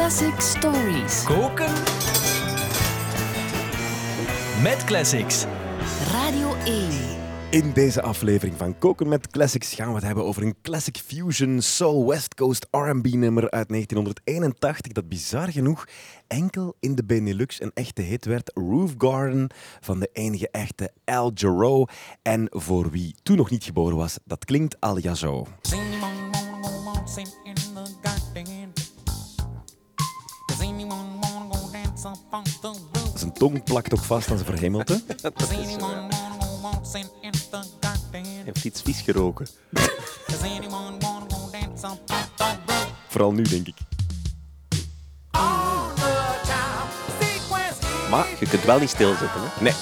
Classic Stories. Koken met classics. Radio 1. In deze aflevering van Koken met Classics gaan we het hebben over een classic fusion soul West Coast R&B nummer uit 1981 dat bizar genoeg enkel in de Benelux een echte hit werd. Roof Garden van de enige echte Al Jarreau. En voor wie toen nog niet geboren was, dat klinkt al ja zo. Zijn tong plakt ook vast aan zijn verhemelte. Garden? heeft iets vies geroken. Vooral nu, denk ik. Maar je kunt wel niet stilzitten. Hè? Nee.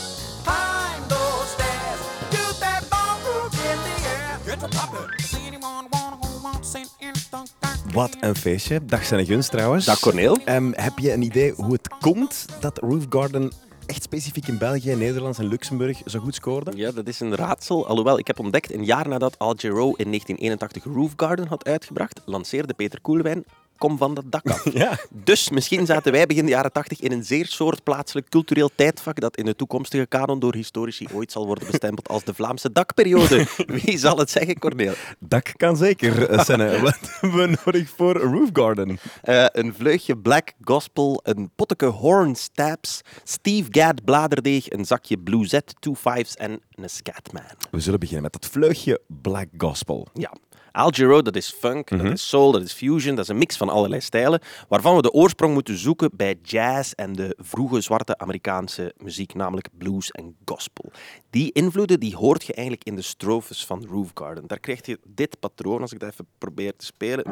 Wat een feestje. Dag zijn gunst trouwens. Dag Corneel. Ehm, heb je een idee hoe het komt dat Roof Garden echt specifiek in België, Nederland en Luxemburg zo goed scoorde? Ja, dat is een raadsel. Alhoewel, ik heb ontdekt, een jaar nadat Al Jarreau in 1981 Roof Garden had uitgebracht, lanceerde Peter Koelewijn Kom van dat dak af. Ja. Dus misschien zaten wij begin de jaren 80 in een zeer soort plaatselijk cultureel tijdvak dat in de toekomstige kanon door historici ooit zal worden bestempeld als de Vlaamse dakperiode. Wie zal het zeggen, Corneel? Dak kan zeker, eh, Senne. Wat hebben we nodig voor Roof Garden? Eh, een vleugje black gospel, een potteke horn stabs, Steve Gadd bladerdeeg, een zakje bluezette, two fives en een scatman. We zullen beginnen met dat vleugje Black Gospel. Ja. Al Jarreau, dat is funk, dat is soul, dat is fusion, dat is een mix van allerlei stijlen, waarvan we de oorsprong moeten zoeken bij jazz en de vroege zwarte Amerikaanse muziek, namelijk blues en gospel. Die invloeden die hoort je eigenlijk in de strofes van Roof Garden. Daar krijg je dit patroon, als ik dat even probeer te spelen.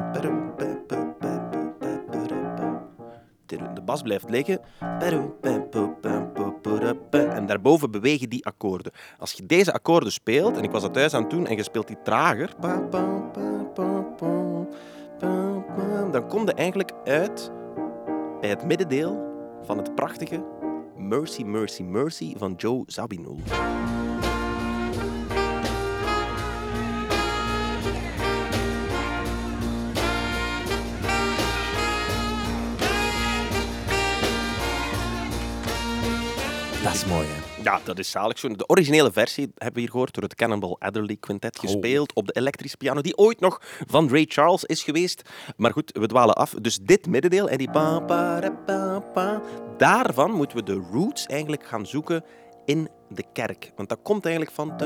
De bas blijft liggen. En daarboven bewegen die akkoorden. Als je deze akkoorden speelt, en ik was dat thuis aan het doen, en je speelt die trager, dan kom je eigenlijk uit bij het middendeel van het prachtige Mercy, Mercy, Mercy van Joe Zawinul. Is mooi, hè? Ja, dat is zalig. Zo. De originele versie hebben we hier gehoord door het Cannonball Adderley Quintet, gespeeld op de elektrische piano, die ooit nog van Ray Charles is geweest. Maar goed, we dwalen af. Dus dit middendeel en die pa, pa, pa, pa, daarvan moeten we de roots eigenlijk gaan zoeken in de kerk. Want dat komt eigenlijk van...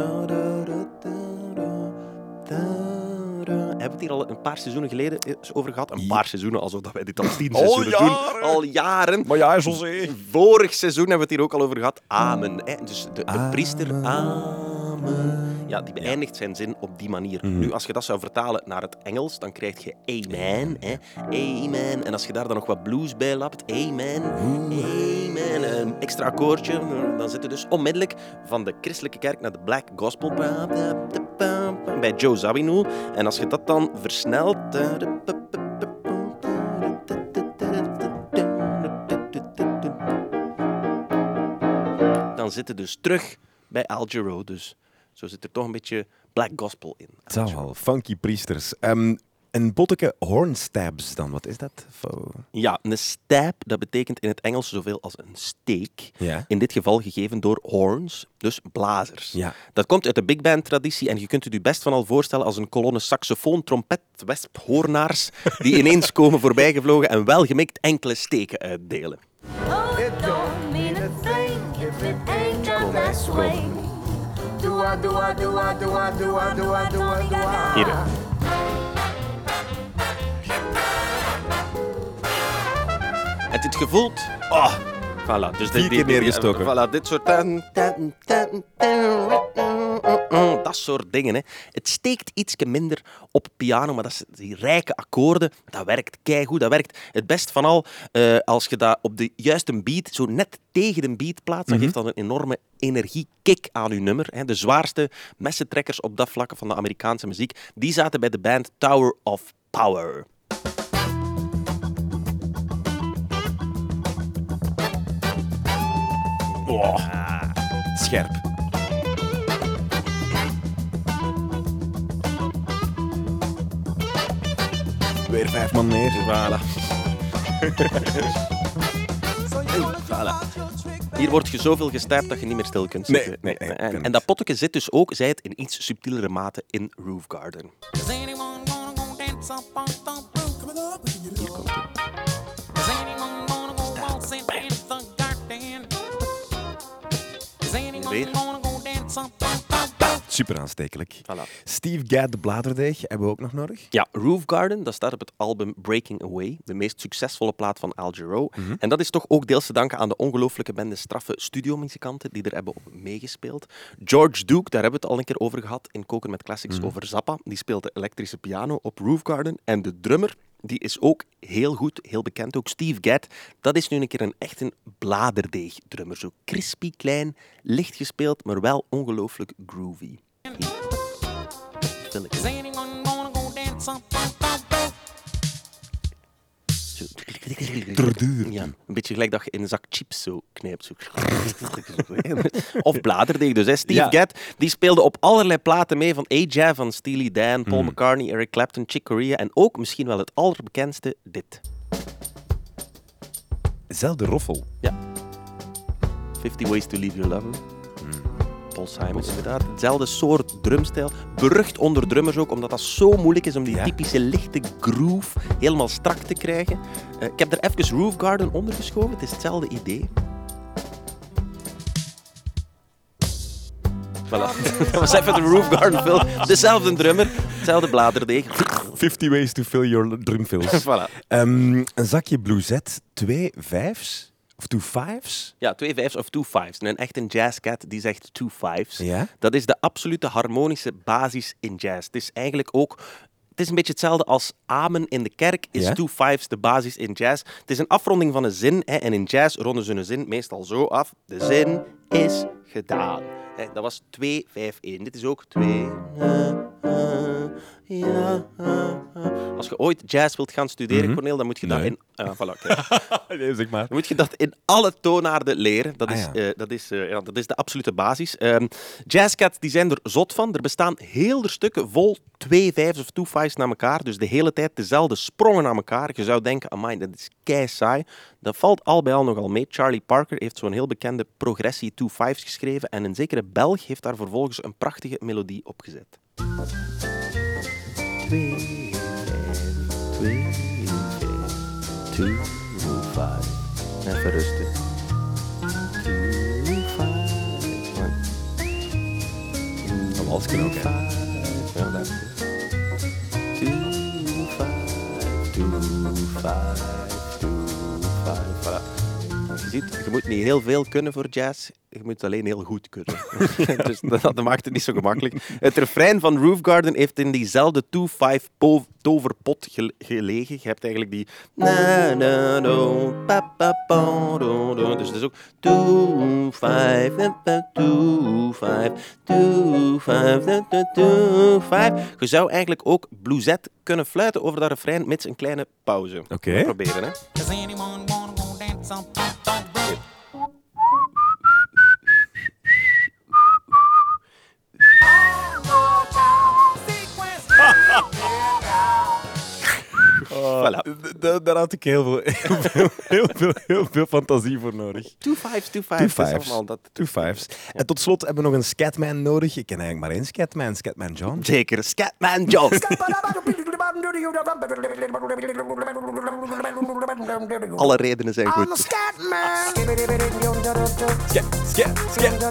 Hebben we het hier al een paar seizoenen geleden over gehad? Een paar seizoenen, alsof dat wij dit al tien seizoenen doen. jaren. Al jaren. Maar ja, José. Vorig seizoen hebben we het hier ook al over gehad. Amen. Hè? Dus de, priester, amen. Ja, die beëindigt zijn zin op die manier. Nu, als je dat zou vertalen naar het Engels, dan krijg je amen. Hè? Amen. En als je daar dan nog wat blues bij lapt, amen. Amen. Een extra akkoordje. Dan zit je dus onmiddellijk van de christelijke kerk naar de black gospel. Bij Joe Zawinul. En als je dat dan versnelt... dan zit het dus terug bij Al Jarreau. Dus zo zit er toch een beetje black gospel in. Het zal wel. Funky priesters. Ehm, een botteke hornstabs dan, wat is dat? Ja, een stab, dat betekent in het Engels zoveel als een steek. Ja. In dit geval gegeven door horns, dus blazers. Ja. Dat komt uit de big band traditie en je kunt het je best van al voorstellen als een kolonne saxofoon, trompet, wesp, hoornaars die ineens komen voorbijgevlogen en welgemikt enkele steken uitdelen. Oh, it don't mean a thing if it ain't done this way. Do I, do I, do I, do I, do Het gevoeld. Oh, voilà. Dus Vier keer neergestoken. Voilà, dit soort. Dat soort dingen. Hè. Het steekt iets minder op piano, maar dat is die rijke akkoorden. Dat werkt keigoed. Dat werkt het best van al eh, als je dat op de juiste beat, zo net tegen de beat plaatst. Dan geeft dat een enorme energiekick aan uw nummer. Hè. De zwaarste messentrekkers op dat vlak van de Amerikaanse muziek, die zaten bij de band Tower of Power. Scherp. Weer vijf man meer. Voilà. Voilà. Hier wordt je zoveel gestapt dat je niet meer stil kunt zitten. nee, nee, en, en dat potje zit dus ook, zij het, in iets subtielere mate in Roof Garden. Weer. Super aanstekelijk. Voilà. Steve Gadd, de bladerdeeg, hebben we ook nog nodig. Ja, Roof Garden, dat staat op het album Breaking Away, de meest succesvolle plaat van Al Jarreau. Mhm. En dat is toch ook deels te danken aan de ongelooflijke bende straffe studiomuzikanten die er hebben op meegespeeld. George Duke, daar hebben we het al een keer over gehad in Koken met Classics Mhm. over Zappa. Die speelt de elektrische piano op Roof Garden. En de drummer, die is ook heel goed, heel bekend ook. Steve Gadd, dat is nu een keer een echt een bladerdeeg-drummer. Zo crispy, klein, licht gespeeld, maar wel ongelooflijk groovy. Ja, een beetje gelijk dat je in een zak chips zo knijpt. Zo. Of bladerdeeg dus. Hè. Steve Ja. Gadd die speelde op allerlei platen mee, van AJ, van Steely Dan, Paul Mm. McCartney, Eric Clapton, Chick Corea en ook misschien wel het allerbekendste, dit. Zelfde roffel. 50 Ways to Leave Your Lover. Paul Simon, inderdaad. Hetzelfde soort drumstijl. Berucht onder drummers ook, omdat dat zo moeilijk is om die Ja. typische lichte groove helemaal strak te krijgen. Eh, ik heb er even Roof Garden onder geschoven. Het is hetzelfde idee. Voilà. Dat was even de Roof Garden film. Dezelfde drummer, hetzelfde bladerdeeg. 50 ways to fill your drumfills. voilà. Ehm, een zakje Bluezet, twee vijfs of two fives. Ja, twee vijfs of two fives. En een echt een jazzcat die zegt two fives. Ja? Dat is de absolute harmonische basis in jazz. Het is eigenlijk ook... Het is een beetje hetzelfde als amen in de kerk is Ja? two fives de basis in jazz. Het is een afronding van een zin. Hè, en in jazz ronden ze een zin meestal zo af. De zin is gedaan. Hè, dat was 2, 5, 1. Dit is ook 2. Ja. Als je ooit jazz wilt gaan studeren, Cornel, dan moet je dat in... ah, voilà, kijk. nee, zeg maar. Dan moet je dat in alle toonaarden leren. Dat Ah, is, ja. eh, dat is, eh, ja, dat is de absolute basis. Ehm jazzcats die zijn er zot van. Er bestaan heel er stukken vol twee vijfs of two fives naar elkaar. Dus de hele tijd dezelfde sprongen naar elkaar. Je zou denken, amai, dat is kei saai. Dat valt al bij al nogal mee. Charlie Parker heeft zo'n heel bekende progressie two fives geschreven. En een zekere Belg heeft daar vervolgens een prachtige melodie op gezet. Twee, vijf, twee, vijf, two, five. Even rustig. Two, five, one. Een walsje ook, hè. Five. Ja, dat is het. Two, five, two, five, two, five. Ziet, je moet niet heel veel kunnen voor jazz. Je moet het alleen heel goed kunnen. dus dat, dat maakt het niet zo gemakkelijk. Het refrein van Roof Garden heeft in diezelfde 2-5 po- toverpot gel- gelegen. Je hebt eigenlijk die... Na, na, do, pa, pa, pa, do, do. Dus het is ook 2, 5, 2, 5, 2, 5, 2, 5. Je zou eigenlijk ook blueset kunnen fluiten over dat refrein met een kleine pauze. Oké. Proberen, hè. Voilà. D- d- Daar had ik heel veel, heel veel, heel veel, heel veel fantasie voor nodig. Two fives, two Two fives. dat is fives. dat. Two fives. En tot slot hebben we nog een Scatman nodig. Ik ken eigenlijk maar één Scatman, Scatman John. Zeker, Scatman John. Alle redenen zijn goed. Scat, scat, scat.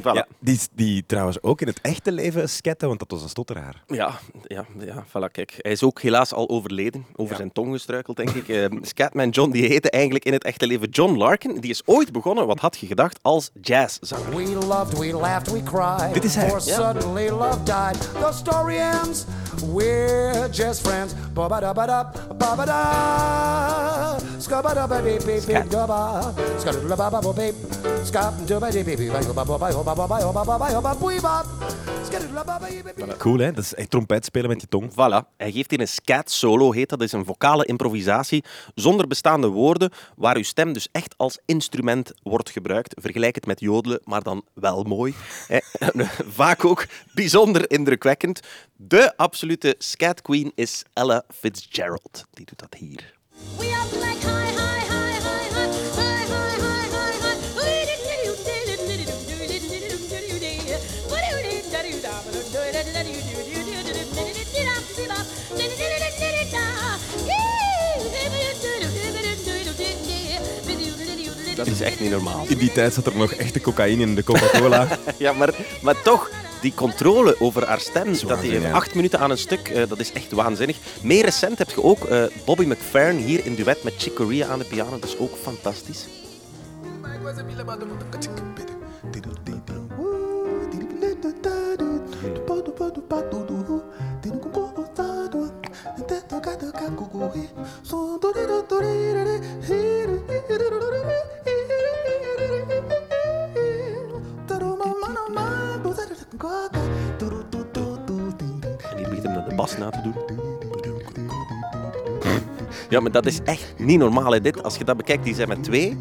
Voilà. Ja, die, die trouwens ook in het echte leven scatten, want dat was een stotteraar. Ja, ja, ja, voilà, kijk. Hij is ook helaas al overleden. Over zijn tong gestruikeld, denk ik. Eh, Scatman John, die heette eigenlijk in het echte leven John Larkin. Die is ooit begonnen, wat had je gedacht, als jazzzanger. We loved, we laughed, we cried. Dit is hij. Suddenly love died. The story ends. We're just friends. Scabba baba Cool, hè? Dat is echt trompet spelen met je tong. Voilà, hij geeft hier een scat solo, heet dat. Dat is een vocale improvisatie zonder bestaande woorden, waar uw stem dus echt als instrument wordt gebruikt. Vergelijk het met jodelen, maar dan wel mooi. Vaak ook bijzonder indrukwekkend. De absolute scat queen is Ella Fitzgerald. Die doet dat hier. Dat is echt niet normaal. In die tijd zat er nog echte cocaïne in de Coca-Cola. Ja, maar, maar toch, die controle over haar stem, dat die acht minuten aan een stuk, eh, dat is echt waanzinnig. Meer recent heb je ook eh, Bobby McFerrin hier in duet met Chick Corea aan de piano. Dat is ook fantastisch. Ja, maar dat is echt niet normaal. Hè, dit. Als je dat bekijkt, die zijn met twee.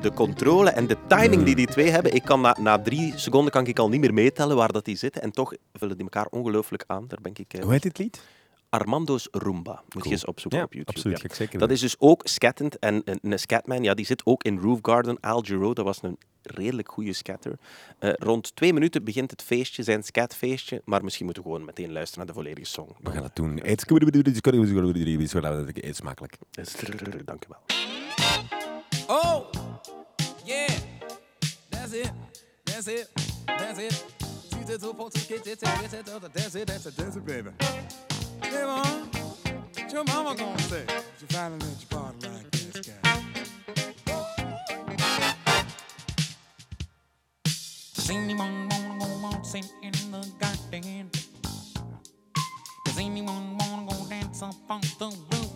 De controle en de timing die die twee hebben. Ik kan na, na drie seconden kan ik al niet meer meetellen waar dat die zitten. En toch vullen die elkaar ongelooflijk aan. Daar ben ik... eh, Hoe heet dit lied? Armando's Roomba. Moet je eens opzoeken Ja, op YouTube. absoluut. ja. Ga ik zeker Dat is dus ook scattend. En een, een scatman, ja, die zit ook in Roof Garden. Al Giro, dat was een redelijk goede scatter. Eh, rond twee minuten begint het feestje, zijn scatfeestje. Maar misschien moeten we gewoon meteen luisteren naar de volledige song. We gaan het doen. Eet Eet smakelijk. Dus, Dank u wel. Oh, yeah, that's it, that's it, that's it. That's it, that's it, that's it, that's it, baby. Hey, mom, what your mama gonna say? You finally let your body like this guy. Does anyone wanna go waltzing in the garden? Does anyone wanna go dance up on the roof?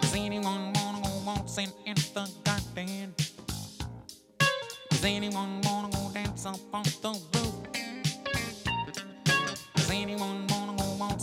Does anyone wanna go waltzing in the garden? Does anyone wanna go dance up on the roof? Does anyone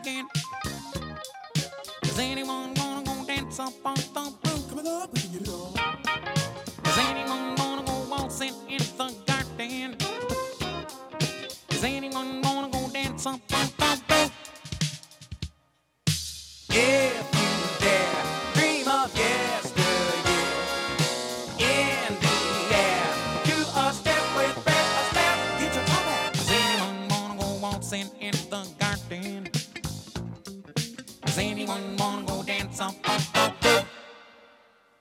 garden? Does anyone wanna go dance up on the roof? Come on up, we can get it on. Does anyone wanna go waltzing in the garden? Does anyone wanna go dance up on the roof? If you dare, dream of yesteryear. In the air, do a step with breath, a step, get your toe back. Does anyone wanna go waltzing in the garden? Does anyone wanna go dance Up,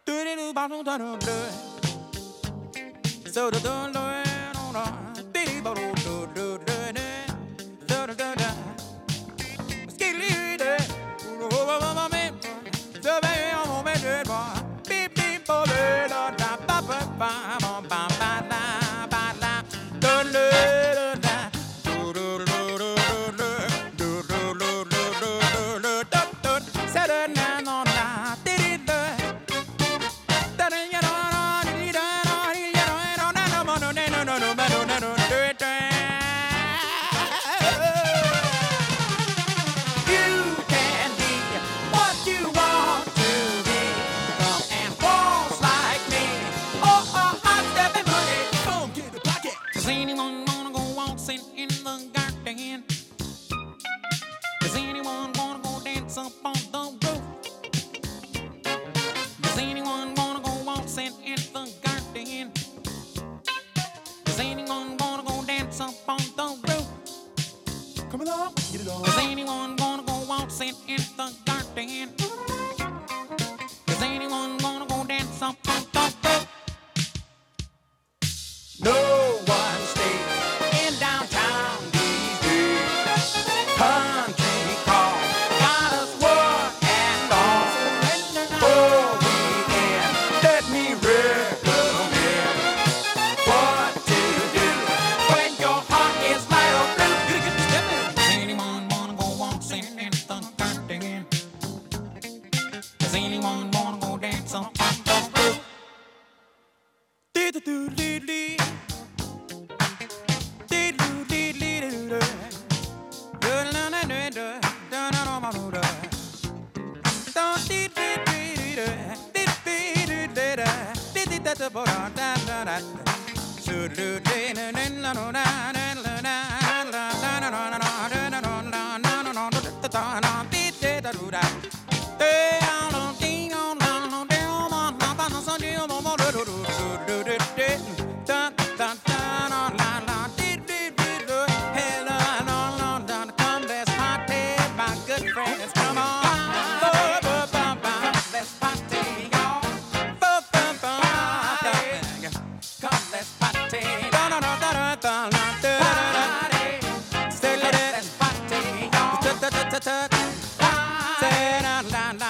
Do do do ba do da do do. So do do do do do. Di di ba do do do do do. Do do do do. Skilly do. Oh oh oh oh me. Do ba oh oh me do ba. Beep beep ba ba da da ba ba ba ba. good man on Does anyone saying out loud.